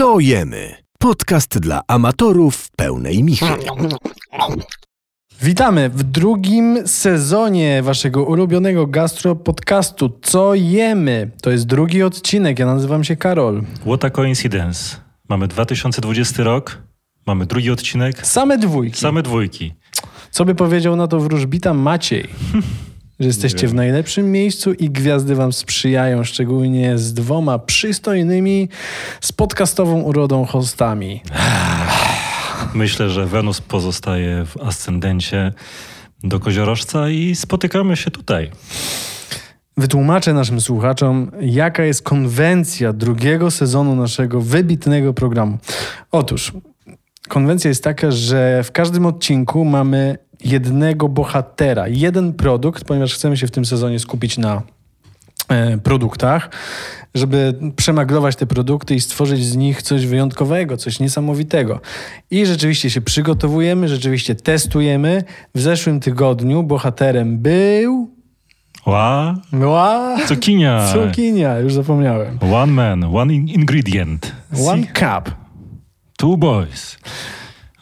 Co jemy? Podcast dla amatorów pełnej michy. Witamy w drugim sezonie waszego ulubionego gastro podcastu Co jemy? To jest drugi odcinek. Ja nazywam się Karol. What a coincidence. Mamy 2020 rok, mamy drugi odcinek, Same dwójki. same dwójki. Co by powiedział na to wróżbita Maciej? Że jesteście w najlepszym miejscu i gwiazdy wam sprzyjają, szczególnie z dwoma przystojnymi, z podcastową urodą hostami. Myślę, że Wenus pozostaje w ascendencie do koziorożca i spotykamy się tutaj. Wytłumaczę naszym słuchaczom, jaka jest konwencja drugiego sezonu naszego wybitnego programu. Otóż, konwencja jest taka, że w każdym odcinku mamy jednego bohatera, jeden produkt, ponieważ chcemy się w tym sezonie skupić na e, produktach, żeby przemaglować te produkty i stworzyć z nich coś wyjątkowego, coś niesamowitego. I rzeczywiście się przygotowujemy, rzeczywiście testujemy. W zeszłym tygodniu bohaterem był... Ła, Była... cukinia. Cukinia, już zapomniałem. One man, one in- ingredient. One cup. Two boys.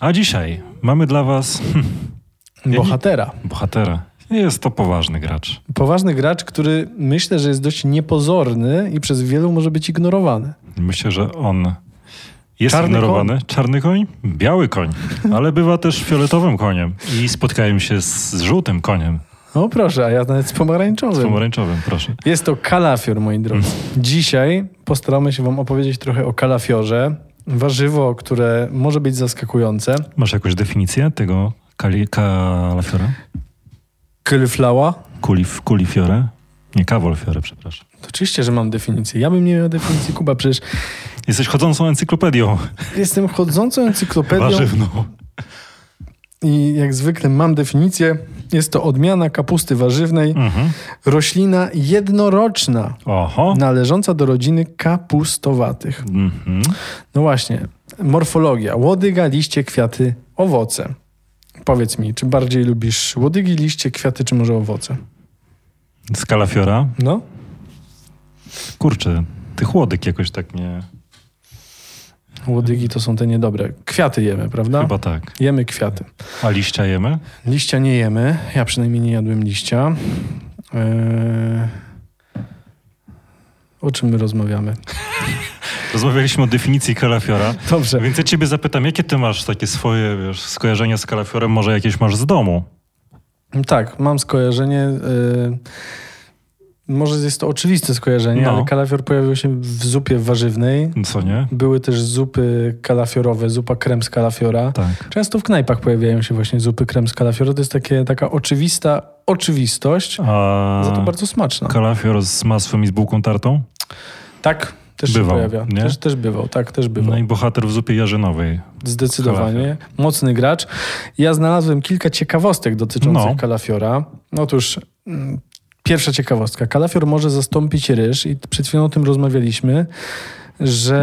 A dzisiaj mamy dla was Bohatera. bohatera. Jest to poważny gracz. Poważny gracz, który myślę, że jest dość niepozorny i przez wielu może być ignorowany. Myślę, że on jest Czarny ignorowany. Czarny koń? Biały koń. Ale bywa też fioletowym koniem. I spotkałem się z, z żółtym koniem. O proszę, a ja nawet z pomarańczowym. Pomarańczowym, proszę. Jest to kalafior, moi drodzy. Dzisiaj postaramy się wam opowiedzieć trochę o kalafiorze. Warzywo, które może być zaskakujące. Masz jakąś definicję tego kali, kalafiora? Cauliflower. Kulif, kulifiore? Nie, kawolfiore, przepraszam. Oczywiście, że mam definicję. Ja bym nie miał definicji, Kuba, przecież Jesteś chodzącą encyklopedią jestem chodzącą encyklopedią warzywną. i jak zwykle mam definicję. Jest to odmiana kapusty warzywnej, Mhm. roślina jednoroczna. Oho. należąca do rodziny kapustowatych. Mhm. No właśnie, morfologia. Łodyga, liście, kwiaty, owoce. Powiedz mi, czy bardziej lubisz łodygi, liście, kwiaty, czy może owoce? Z kalafiora? No, Kurczę, tych łodyg jakoś tak nie... łodygi to są te niedobre. Kwiaty jemy, prawda? Chyba tak. Jemy kwiaty. A liścia jemy? Liścia nie jemy. Ja przynajmniej nie jadłem liścia. Eee... O czym my rozmawiamy? Rozmawialiśmy o definicji kalafiora. Dobrze. Więc ja ciebie zapytam, jakie ty masz takie swoje wiesz, skojarzenia z kalafiorem? Może jakieś masz z domu? Tak, mam skojarzenie. y, może jest to oczywiste skojarzenie, No. ale kalafior pojawił się w zupie warzywnej. Co nie? Były też zupy kalafiorowe, zupa krem z kalafiora. Tak. Często w knajpach pojawiają się właśnie zupy krem z kalafiora. To jest takie, taka oczywista oczywistość, A za to bardzo smaczna. kalafior z masłem i z bułką tartą? Tak, też Bywał, się pojawia. nie? Też, też bywał, tak, też bywał. No i bohater w zupie jarzynowej. Zdecydowanie. Mocny gracz. Ja znalazłem kilka ciekawostek dotyczących No. kalafiora. Otóż mm, pierwsza ciekawostka. Kalafior może zastąpić ryż i przed chwilą o tym rozmawialiśmy, że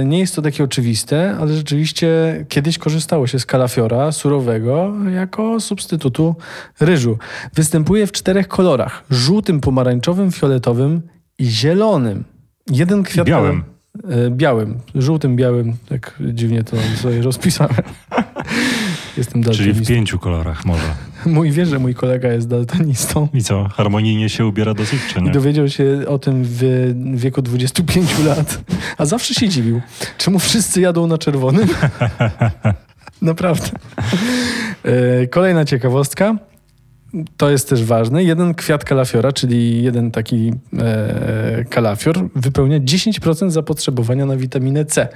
e, nie jest to takie oczywiste, ale rzeczywiście kiedyś korzystało się z kalafiora surowego jako substytutu ryżu. Występuje w czterech kolorach. Żółtym, pomarańczowym, fioletowym i zielonym. Jeden kwiat... białym. E, Białym, żółtym, białym, tak dziwnie to sobie rozpisałem. Jestem Czyli w daltonistą. pięciu kolorach może. Mój wie, że mój kolega jest daltonistą I co? Harmonijnie się ubiera dosyć, czy i nie? dowiedział się o tym w wieku 25 lat, a zawsze się dziwił, czemu wszyscy jadą na czerwonym. Naprawdę. E, Kolejna ciekawostka. To jest też ważne. Jeden kwiat kalafiora, czyli jeden taki e, kalafior, wypełnia 10% zapotrzebowania na witaminę C.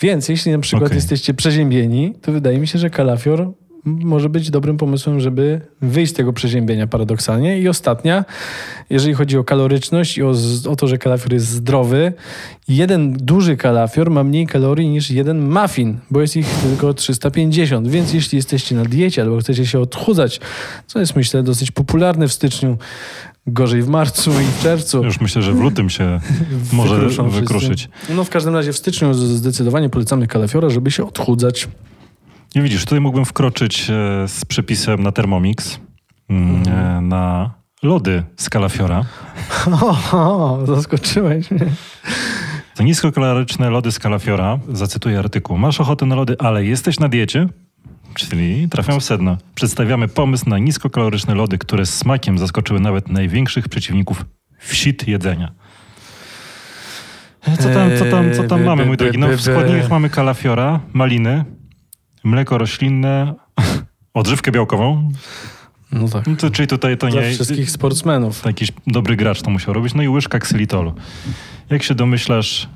Więc jeśli na przykład Okej. jesteście przeziębieni, to wydaje mi się, że kalafior może być dobrym pomysłem, żeby wyjść z tego przeziębienia paradoksalnie. I ostatnia, jeżeli chodzi o kaloryczność i o, o to, że kalafior jest zdrowy, jeden duży kalafior ma mniej kalorii niż jeden muffin, bo jest ich tylko 350. Więc jeśli jesteście na diecie albo chcecie się odchudzać, co jest myślę dosyć popularne w styczniu, gorzej w marcu i w czerwcu. Już myślę, że w lutym się może wszyscy. wykruszyć. No w każdym razie w styczniu zdecydowanie polecamy kalafiora, żeby się odchudzać. I widzisz, tutaj mógłbym wkroczyć e, z przepisem na Thermomix, mm, e, na lody z kalafiora. O, zaskoczyłeś mnie. To niskokaloryczne lody z kalafiora, zacytuję artykuł. Masz ochotę na lody, ale jesteś na diecie? Czyli trafiam w sedno. Przedstawiamy pomysł na niskokaloryczne lody, które z smakiem zaskoczyły nawet największych przeciwników wsit jedzenia. Co tam, co tam, co tam mamy, mój drogi? No, w składnikach mamy kalafiora, maliny, mleko roślinne, odżywkę białkową. No tak. No to, czyli tutaj to Dla nie... wszystkich sportsmenów. Jakiś dobry gracz to musiał robić. No i łyżka ksylitolu. Jak się domyślasz,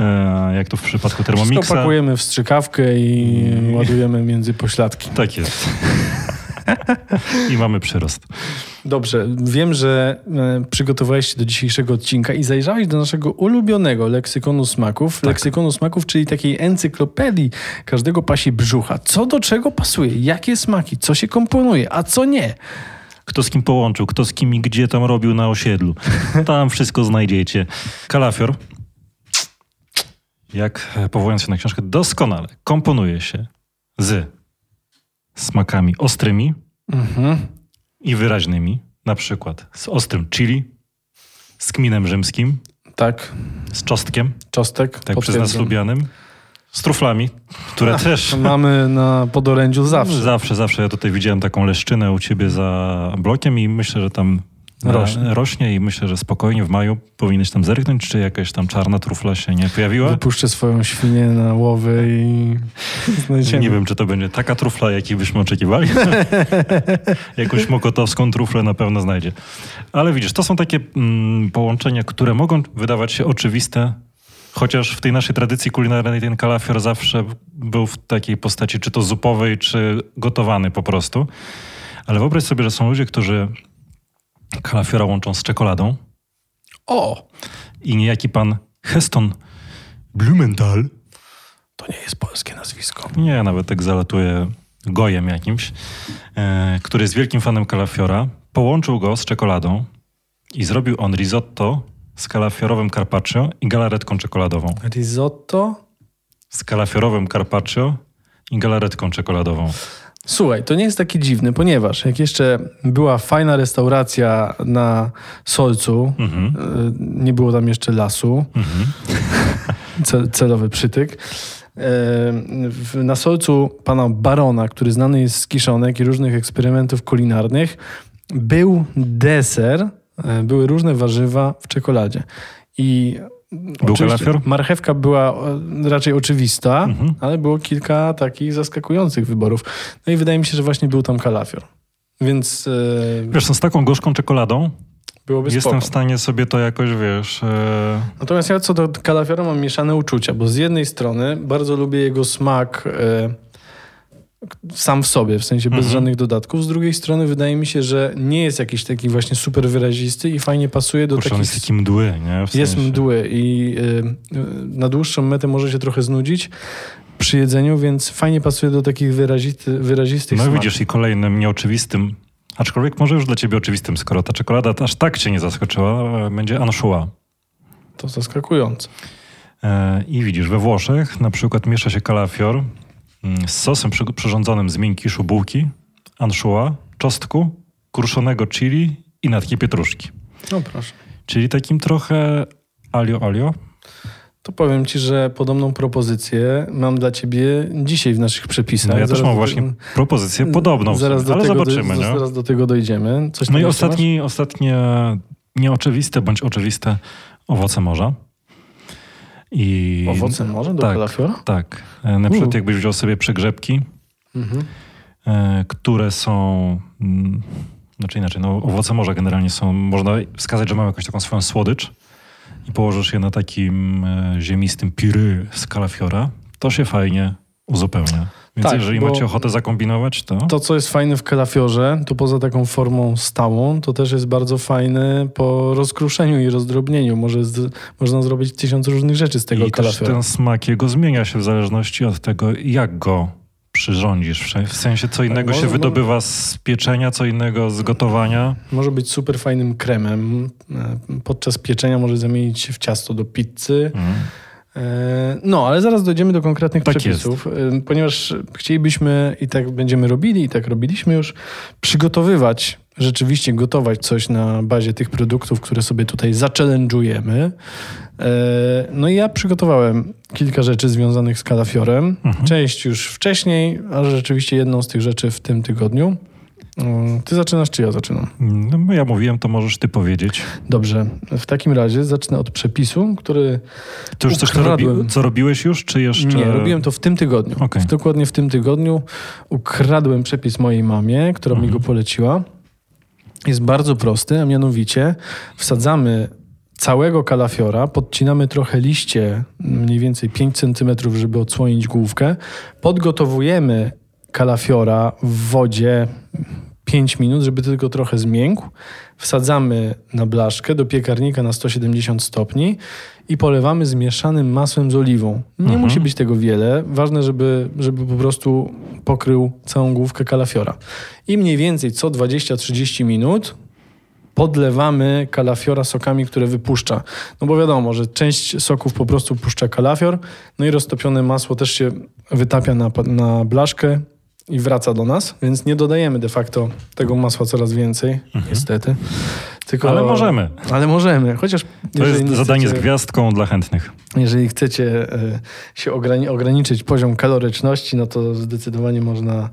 e, jak to w przypadku Wszystko Thermomixa... pakujemy w strzykawkę i Mm. ładujemy między pośladki. Tak jest. I mamy przyrost. Dobrze, wiem, że e, przygotowałeś się do dzisiejszego odcinka i zajrzałeś do naszego ulubionego leksykonu smaków. Tak. Leksykonu smaków, czyli takiej encyklopedii każdego pasi brzucha. Co do czego pasuje, jakie smaki, co się komponuje, a co nie. Kto z kim połączył, kto z kim i gdzie tam robił na osiedlu. Tam wszystko znajdziecie. Kalafior, jak e, powołując się na książkę, doskonale komponuje się z smakami ostrymi Mhm. i wyraźnymi. Na przykład z ostrym chili, z kminem rzymskim, Tak, z czosnkiem, czostek. tak przez nas lubianym, z truflami, które też... Mamy na podorędziu zawsze. Zawsze, zawsze. Ja tutaj widziałem taką leszczynę u ciebie za blokiem i myślę, że tam Rośnie. rośnie. rośnie i myślę, że spokojnie w maju powinieneś tam zerknąć, czy jakaś tam czarna trufla się nie pojawiła. Wypuszczę swoją świnię na łowy i znajdziemy. Nie wiem, czy to będzie taka trufla, jakiej byśmy oczekiwali. Jakąś mokotowską truflę na pewno znajdzie. Ale widzisz, to są takie mm, połączenia, które mogą wydawać się oczywiste, chociaż w tej naszej tradycji kulinarnej ten kalafior zawsze był w takiej postaci, czy to zupowej, czy gotowany po prostu. Ale wyobraź sobie, że są ludzie, którzy kalafiora łączą z czekoladą O, i niejaki pan Heston Blumenthal to nie jest polskie nazwisko. Nie, nawet tak zalatuje gojem jakimś, e, który jest wielkim fanem kalafiora. Połączył go z czekoladą i zrobił on risotto z kalafiorowym carpaccio i galaretką czekoladową. Risotto? Z kalafiorowym carpaccio i galaretką czekoladową. Słuchaj, to nie jest takie dziwne, ponieważ jak jeszcze była fajna restauracja na Solcu, Mhm. y, nie było tam jeszcze lasu, Mhm. ce- celowy przytyk. y, Na Solcu pana Barona, który znany jest z kiszonek i różnych eksperymentów kulinarnych, był deser, y, były różne warzywa w czekoladzie. I Był kalafior? Marchewka była e, raczej oczywista, Mhm. ale było kilka takich zaskakujących wyborów. No i wydaje mi się, że właśnie był tam kalafior. Więc e, Wiesz, no z taką gorzką czekoladą byłoby jestem spoko. w stanie sobie to jakoś, wiesz... E, Natomiast ja co do kalafiora mam mieszane uczucia, bo z jednej strony bardzo lubię jego smak sam w sobie, w sensie bez Mhm. żadnych dodatków. Z drugiej strony wydaje mi się, że nie jest jakiś taki właśnie super wyrazisty i fajnie pasuje do kurczę, takich... jest taki mdły, nie? W Jest sensie. mdły i y, na dłuższą metę może się trochę znudzić przy jedzeniu, więc fajnie pasuje do takich wyrazisty, wyrazistych No smaków. widzisz, i kolejnym nieoczywistym, aczkolwiek może już dla ciebie oczywistym, skoro ta czekolada aż tak cię nie zaskoczyła, e, będzie anchois. To zaskakujące. E, I widzisz, we Włoszech na przykład miesza się kalafior z sosem przy, przyrządzonym z miękkiszu bułki, anchois, czosnku, kruszonego chili i natki pietruszki. No proszę. Czyli takim trochę alio alio. To powiem ci, że podobną propozycję mam dla ciebie dzisiaj w naszych przepisach. No ja też Zaraz mam do właśnie propozycję podobną, w Zaraz ale tego zobaczymy. Do, nie? zaraz do tego dojdziemy. Coś No i ostatni, ostatnie nieoczywiste bądź oczywiste owoce morza. I? Owoce morza do tak. kalafiora? Tak. E, Na przykład jakbyś wziął sobie przegrzebki, Mhm. e, które są... mm, Znaczy inaczej, no owoce morza generalnie są, można wskazać, że mają jakąś taką swoją słodycz i położysz je na takim e, ziemistym piry z kalafiora, to się fajnie uzupełnia. Więc Tak, jeżeli macie ochotę zakombinować, to... To, co jest fajne w kalafiorze, to poza taką formą stałą, to też jest bardzo fajne po rozkruszeniu i rozdrobnieniu. Może z, można zrobić tysiąc różnych rzeczy z tego I kalafiora. ten smak jego zmienia się w zależności od tego, jak go przyrządzisz. W sensie co innego może- się wydobywa z pieczenia, co innego z gotowania. Może być super fajnym kremem. E, Podczas pieczenia może zamienić się w ciasto do pizzy. Mm. E, No, ale zaraz dojdziemy do konkretnych Tak przepisów, e, ponieważ chcielibyśmy i tak będziemy robili, i tak robiliśmy już, przygotowywać rzeczywiście gotować coś na bazie tych produktów, które sobie tutaj zachallenge'ujemy. E, No i ja przygotowałem kilka rzeczy związanych z kalafiorem. Część już wcześniej, a rzeczywiście jedną z tych rzeczy w tym tygodniu. Mm, Ty zaczynasz, czy ja zaczynam? No, ja mówiłem, to możesz ty powiedzieć. Dobrze, w takim razie zacznę od przepisu, który To już coś, co, robi, Ukradłem. co robiłeś już, czy jeszcze... Nie, robiłem to w tym tygodniu. Okej. W, dokładnie w tym tygodniu ukradłem przepis mojej mamie, która mi go poleciła. Jest bardzo prosty, a mianowicie wsadzamy całego kalafiora, podcinamy trochę liście, mniej więcej 5 cm, żeby odsłonić główkę, podgotowujemy kalafiora w wodzie 5 minut, żeby tylko trochę zmiękł. Wsadzamy na blaszkę do piekarnika na 170 stopni i polewamy zmieszanym masłem z oliwą. Nie Mhm. musi być tego wiele. Ważne, żeby, żeby po prostu pokrył całą główkę kalafiora. I mniej więcej co 20-30 minut podlewamy kalafiora sokami, które wypuszcza. No bo wiadomo, że część soków po prostu puszcza kalafior, no i roztopione masło też się wytapia na, na blaszkę i wraca do nas, więc nie dodajemy de facto tego masła coraz więcej, niestety. Tylko, Mhm. Ale możemy. Ale możemy, chociaż... To jest zadanie z chcecie- gwiazdką dla chętnych. jeżeli chcecie e, się ograni- ograniczyć poziom kaloryczności, no to zdecydowanie można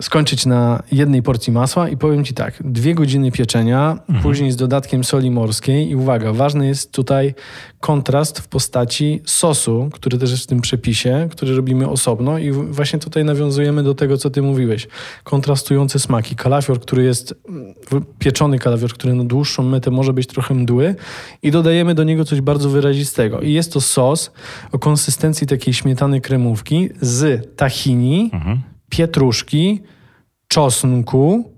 skończyć na jednej porcji masła i powiem Ci tak, dwie godziny pieczenia, później z dodatkiem soli morskiej i uwaga, ważny jest tutaj kontrast w postaci sosu, który też jest w tym przepisie, który robimy osobno i właśnie tutaj nawiązujemy do tego, co Ty mówiłeś. Kontrastujące smaki. Kalafior, który jest pieczony kalafior, który na dłuższą metę może być trochę mdły i dodajemy do niego coś bardzo wyrazistego. I jest to sos o konsystencji takiej śmietany kremówki z tahini, Mhm. Pietruszki, czosnku.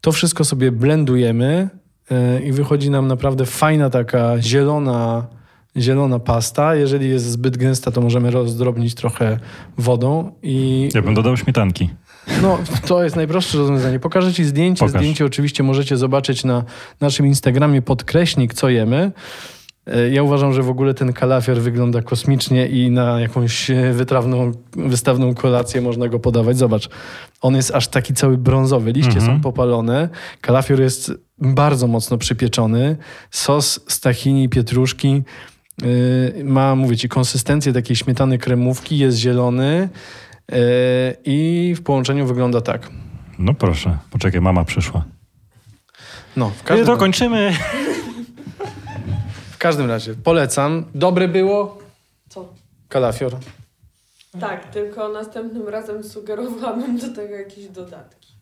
To wszystko sobie blendujemy yy, i wychodzi nam naprawdę fajna taka zielona, zielona pasta. Jeżeli jest zbyt gęsta, to możemy rozdrobnić trochę wodą i Ja bym dodał śmietanki. no, to jest najprostsze rozwiązanie. Pokażę Ci zdjęcie. Pokaż. Zdjęcie oczywiście możecie zobaczyć na naszym Instagramie podkreśnik, co jemy. E, Ja uważam, że w ogóle ten kalafior wygląda kosmicznie i na jakąś e, wytrawną, wystawną kolację można go podawać. Zobacz, on jest aż taki cały brązowy. Liście Mhm. są popalone. Kalafior jest bardzo mocno przypieczony. Sos z tahini i pietruszki yy, ma, mówię Ci, konsystencję takiej śmietany kremówki, jest zielony yy, i w połączeniu wygląda tak. No proszę, poczekaj, mama przyszła. No, w I każdym, to kończymy. w każdym razie polecam. Dobre było? Co? Kalafior. Tak, tylko następnym razem sugerowałabym do tego jakieś dodatki.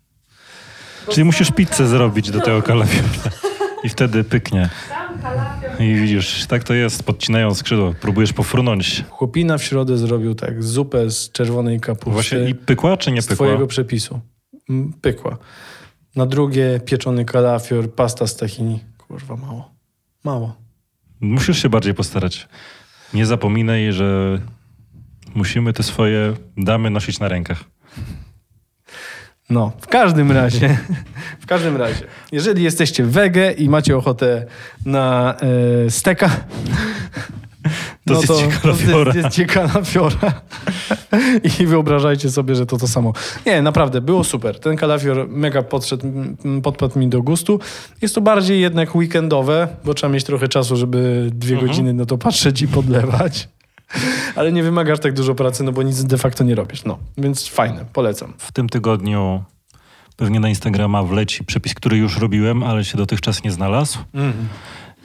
Bo Czyli musisz pizzę kala- zrobić do tego kalafiora. I wtedy pyknie. Sam kalafior. I widzisz, tak to jest, podcinają skrzydło. Próbujesz pofrunąć. Chłopina w środę zrobił tak, zupę z czerwonej kapusty. Właśnie i pykła, czy nie z pykła? twojego przepisu. Mm, Pykła. Na drugie pieczony kalafior, pasta z tahini. Kurwa, mało. Mało. Musisz się bardziej postarać. Nie zapominaj, że musimy te swoje damy nosić na rękach. No, w każdym razie, w każdym razie, jeżeli jesteście wege i macie ochotę na e, steka, To zjedzcie kalafiora. to zjedzcie kalafiora. I wyobrażajcie sobie, że to to samo. Nie, naprawdę, było super. Ten kalafior mega podszedł, podpadł mi do gustu. Jest to bardziej jednak weekendowe, bo trzeba mieć trochę czasu, żeby dwie Mhm. godziny na to patrzeć i podlewać. Ale nie wymagasz tak dużo pracy, no bo nic de facto nie robisz. No, więc fajne, polecam. W tym tygodniu pewnie na Instagrama wleci przepis, który już robiłem, ale się dotychczas nie znalazł.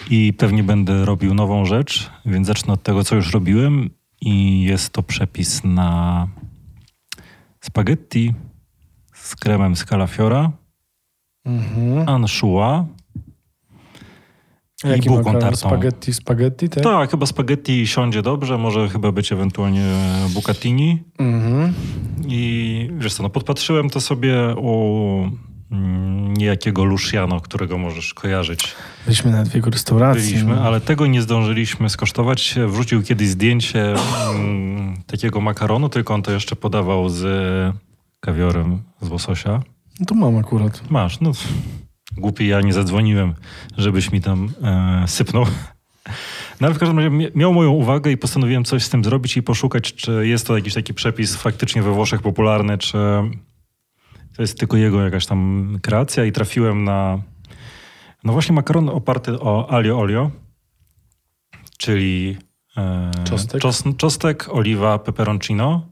I pewnie będę robił nową rzecz, więc zacznę od tego, co już robiłem. I jest to przepis na spaghetti z kremem z kalafiora, Mhm. anchois i bułką tartą. Spaghetti, spaghetti, tak? Tak, chyba spaghetti siądzie dobrze, może chyba być ewentualnie bucatini. Mhm. I wiesz co, no podpatrzyłem to sobie u mm, niejakiego Luciano, którego możesz kojarzyć. Byliśmy na jego restauracji. Byliśmy, ale tego nie zdążyliśmy skosztować. Wrzucił kiedyś zdjęcie mm, takiego makaronu, tylko on to jeszcze podawał z kawiorem z łososia. No to mam akurat. Masz, no głupi ja nie zadzwoniłem, żebyś mi tam e, sypnął. No ale w każdym razie mia- miał moją uwagę i postanowiłem coś z tym zrobić i poszukać, czy jest to jakiś taki przepis faktycznie we Włoszech popularny, czy, To jest tylko jego jakaś tam kreacja i trafiłem na no właśnie makaron oparty o alio olio, czyli e, Czostek. czos, czostek, oliwa, peperoncino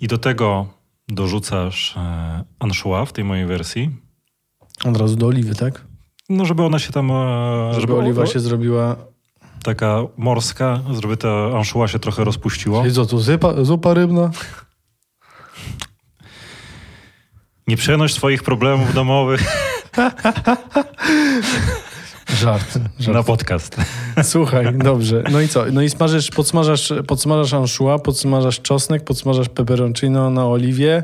i do tego dorzucasz e, anchois w tej mojej wersji. Od razu do oliwy, tak? No żeby ona się tam... E, Żeby oliwa się zrobiła... Taka morska, żeby ta anchois się trochę rozpuściło. Czyli co, tu zupa, zupa rybna? Nie przenoś swoich problemów domowych Żart. żart. na podcast. Słuchaj, dobrze. No i co? No i smażysz, podsmażasz, podsmażasz anchois, podsmażasz czosnek, podsmażasz peperoncino na oliwie.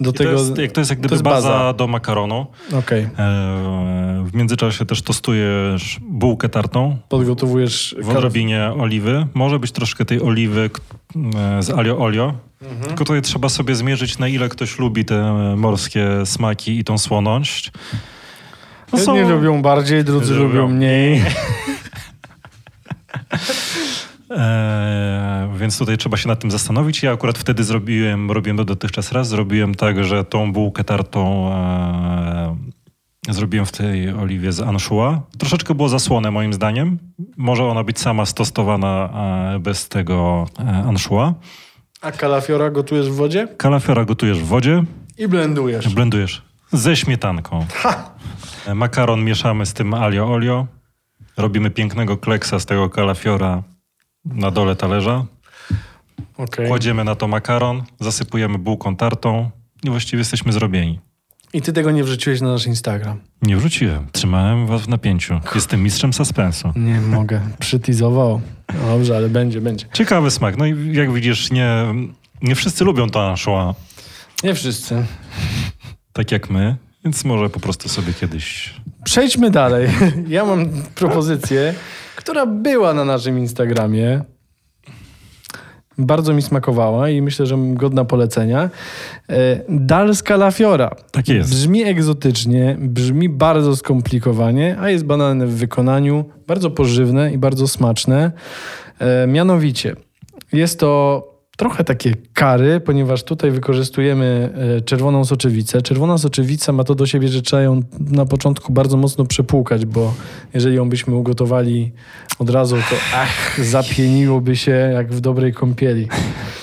Do I tego... to, jest, jak to jest jak gdyby jest baza, baza. do makaronu. Okej. E, w międzyczasie też tostujesz bułkę tartą Podgotowujesz... w odrobinie oliwy. Może być troszkę tej oliwy e, z alio olio. Mhm. Tylko tutaj trzeba sobie zmierzyć, na ile ktoś lubi te morskie smaki i tą słoność. No Jedni lubią bardziej, drudzy Lubią lubią mniej. E, więc tutaj trzeba się nad tym zastanowić. Ja akurat wtedy zrobiłem, robiłem to dotychczas raz, zrobiłem tak, że tą bułkę tartą e, zrobiłem w tej oliwie z anchois. Troszeczkę było zasłone moim zdaniem. Może ona być sama stostowana e, bez tego e, anchois. A kalafiora gotujesz w wodzie? Kalafiora gotujesz w wodzie, I blendujesz. blendujesz ze śmietanką. E, Makaron mieszamy z tym alio olio. Robimy pięknego kleksa z tego kalafiora na dole talerza. Okej. Kładziemy na to makaron, zasypujemy bułką tartą i właściwie jesteśmy zrobieni. I ty tego nie wrzuciłeś na nasz Instagram. Nie wróciłem. Trzymałem was w napięciu. Jestem mistrzem suspensu. Nie mogę. Przytizował. Dobrze, ale będzie, będzie. Ciekawy smak. No i jak widzisz, nie, nie wszyscy lubią to anchois, Nie wszyscy. tak jak my, więc może po prostu sobie kiedyś... Przejdźmy dalej. Ja mam propozycję, która była na naszym Instagramie. Bardzo mi smakowała i myślę, że godna polecenia. E, Dal z kalafiora. Tak jest. Brzmi egzotycznie, brzmi bardzo skomplikowanie, a jest banalne w wykonaniu, bardzo pożywne i bardzo smaczne. E, mianowicie, jest to trochę takie kary, ponieważ tutaj wykorzystujemy e, czerwoną soczewicę. Czerwona soczewica ma to do siebie, że trzeba ją na początku bardzo mocno przepłukać, bo jeżeli ją byśmy ugotowali od razu, to ach, zapieniłoby się jak w dobrej kąpieli.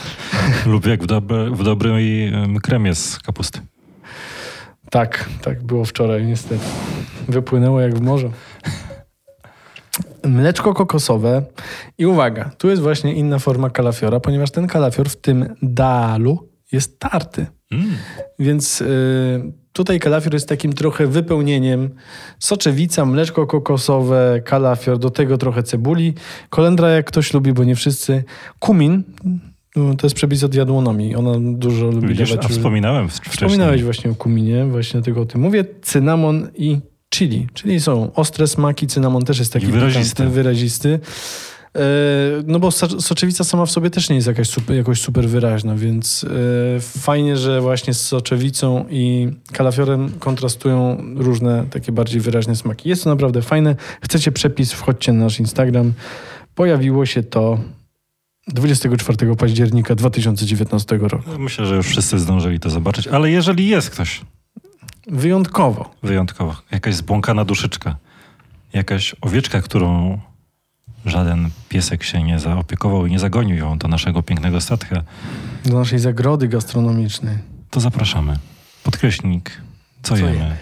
Lub jak w, dobre, w dobrej em, kremie z kapusty. Tak, tak było wczoraj niestety. Wypłynęło jak w morzu. Mleczko kokosowe i uwaga, tu jest właśnie inna forma kalafiora, ponieważ ten kalafior w tym dalu jest tarty. Mm. Więc y, tutaj kalafior jest takim trochę wypełnieniem. Soczewica, mleczko kokosowe, kalafior, do tego trochę cebuli. Kolendra jak ktoś lubi, bo nie wszyscy. Kumin, no, to jest przepis od jadłonomii. Ona dużo lubi Widzisz, dawać... a wspominałem wcześniej. Wspominałeś właśnie o kuminie, właśnie tego o tym mówię. Cynamon i chili, czyli są ostre smaki. Cynamon też jest taki I wyrazisty. wyrazisty. E, No bo so- soczewica sama w sobie też nie jest jakaś super, jakoś super wyraźna, więc e, fajnie, że właśnie z soczewicą i kalafiorem kontrastują różne takie bardziej wyraźne smaki. Jest to naprawdę fajne. Chcecie przepis, wchodźcie na nasz Instagram. Pojawiło się to 24 października 2019 roku. Myślę, że już wszyscy zdążyli to zobaczyć, ale jeżeli jest ktoś Wyjątkowo. wyjątkowo, jakaś zbłąkana duszyczka, jakaś owieczka, którą żaden piesek się nie zaopiekował i nie zagonił ją do naszego pięknego statka, Do naszej zagrody gastronomicznej. to zapraszamy. Podkreślnik, co, Co jemy. jemy?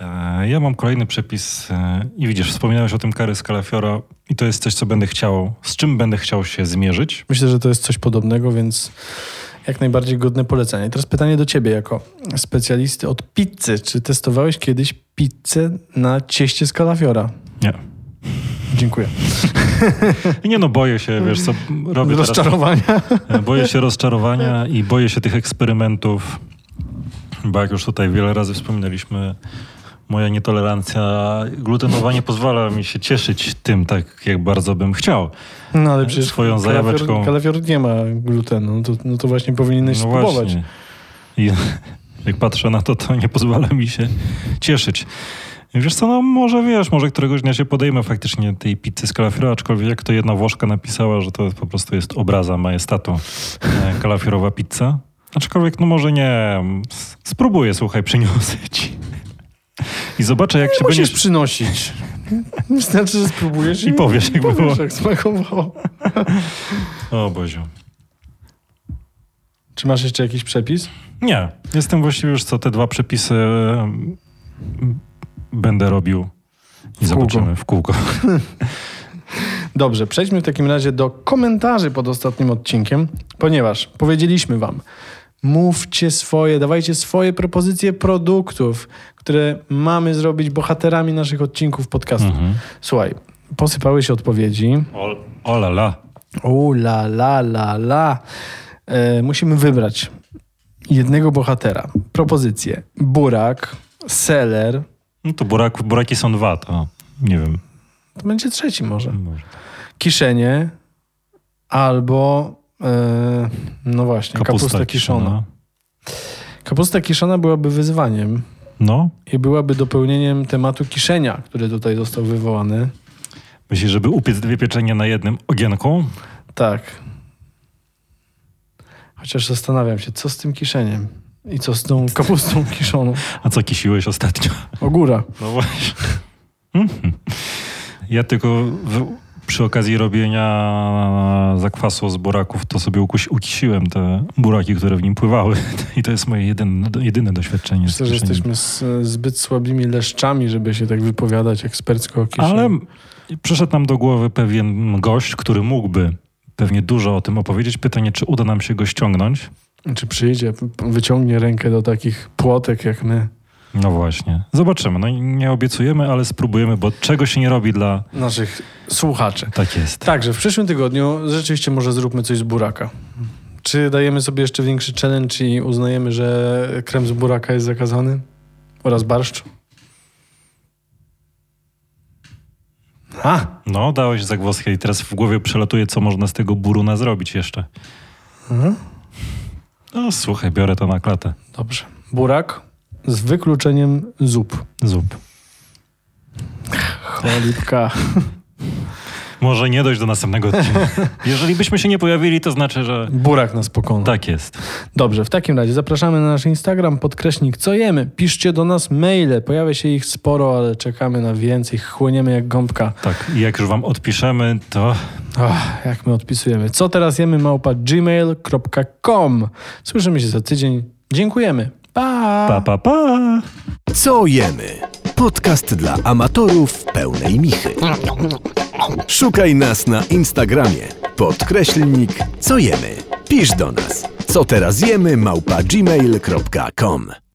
E, Ja mam kolejny przepis e, i widzisz, wspominałeś o tym kary z kalafiora i to jest coś, co będę chciał, z czym będę chciał się zmierzyć. Myślę, że to jest coś podobnego, więc jak najbardziej godne polecenie. I teraz pytanie do ciebie jako specjalisty od pizzy. Czy testowałeś kiedyś pizzę na cieście z kalafiora? Nie. Dziękuję. Nie no, boję się, wiesz co, robię teraz... Rozczarowania. Boję się rozczarowania i boję się tych eksperymentów, bo jak już tutaj wiele razy wspominaliśmy, moja nietolerancja glutenowa nie pozwala mi się cieszyć tym tak, jak bardzo bym chciał. No ale przecież Swoją kalafior- zajaweczką. Kalafior nie ma glutenu. No to, no to właśnie powinieneś spróbować. właśnie. I jak patrzę na to, to nie pozwala mi się cieszyć. Wiesz co, no może wiesz, może któregoś dnia się podejmę faktycznie tej pizzy z kalafiora, aczkolwiek jak to jedna Włoszka napisała, że to po prostu jest obraza majestatu e, kalafiorowa pizza. Aczkolwiek, no może nie. Spróbuję, słuchaj, przyniosę ci. I zobaczę, jak się Musisz będziesz... przynosić. Wystarczy, że spróbujesz I powiesz, jak powiesz, było. jak smakowało. O Boziu. Czy masz jeszcze jakiś przepis? Nie. Jestem właściwie już co, te dwa przepisy będę robił. I W kółko. zobaczymy w kółko. Dobrze, przejdźmy w takim razie do komentarzy pod ostatnim odcinkiem, ponieważ powiedzieliśmy wam, mówcie swoje, dawajcie swoje propozycje produktów, które mamy zrobić bohaterami naszych odcinków podcastu. Mhm. Słuchaj, posypały się odpowiedzi. O, o la la. O la la la la. E, musimy wybrać jednego bohatera. Propozycje. Burak, Seller. No to burak, buraki są dwa, to nie wiem. To będzie trzeci może. Może. Kiszenie albo e, no właśnie, kapusta, kiszona. Kapusta kiszona byłaby wyzwaniem No, i byłaby dopełnieniem tematu kiszenia, który tutaj został wywołany. myślisz, żeby upiec dwie pieczenie na jednym ogienku? Tak. Chociaż zastanawiam się, co z tym kiszeniem i co z tą kapustą kiszoną. A co kisiłeś ostatnio? Ogóra. No właśnie. Mhm. Ja tylko przy okazji robienia zakwasu z buraków, to sobie ukuś, ukisiłem te buraki, które w nim pływały. I to jest moje jedyne, jedyne doświadczenie. Myślę, że jesteśmy z, zbyt słabymi leszczami, żeby się tak wypowiadać ekspercko o kiszeniu. Ale przyszedł nam do głowy pewien gość, który mógłby pewnie dużo o tym opowiedzieć. Pytanie, czy uda nam się go ściągnąć? Czy przyjdzie, wyciągnie rękę do takich płotek jak my, No właśnie. Zobaczymy. No nie obiecujemy, ale spróbujemy, bo czego się nie robi dla... naszych słuchaczy. Tak jest. Także w przyszłym tygodniu rzeczywiście może zróbmy coś z buraka. Czy dajemy sobie jeszcze większy challenge i uznajemy, że krem z buraka jest zakazany? Oraz barszcz? A! No, dałeś zagwozdkę i teraz w głowie przelatuje, co można z tego buruna zrobić jeszcze. Mhm. No słuchaj, biorę to na klatę. Dobrze. Burak z wykluczeniem zup. Zup. Cholipka. Może nie dojść do następnego odcinka. Jeżeli byśmy się nie pojawili, to znaczy, że Burak nas pokona. tak jest. Dobrze, w takim razie zapraszamy na nasz Instagram, podkreśnik co jemy. Piszcie do nas maile, pojawia się ich sporo, ale czekamy na więcej, chłoniemy jak gąbka. Tak, i jak już wam odpiszemy, to Ach, jak my odpisujemy. Co teraz jemy małpa gmail.com. Słyszymy się za tydzień. Dziękujemy. Pa! pa, pa, pa. Co jemy? Podcast dla amatorów pełnej michy. Szukaj nas na Instagramie. Podkreślnik co jemy. Pisz do nas. Co teraz jemy małpa gmail.com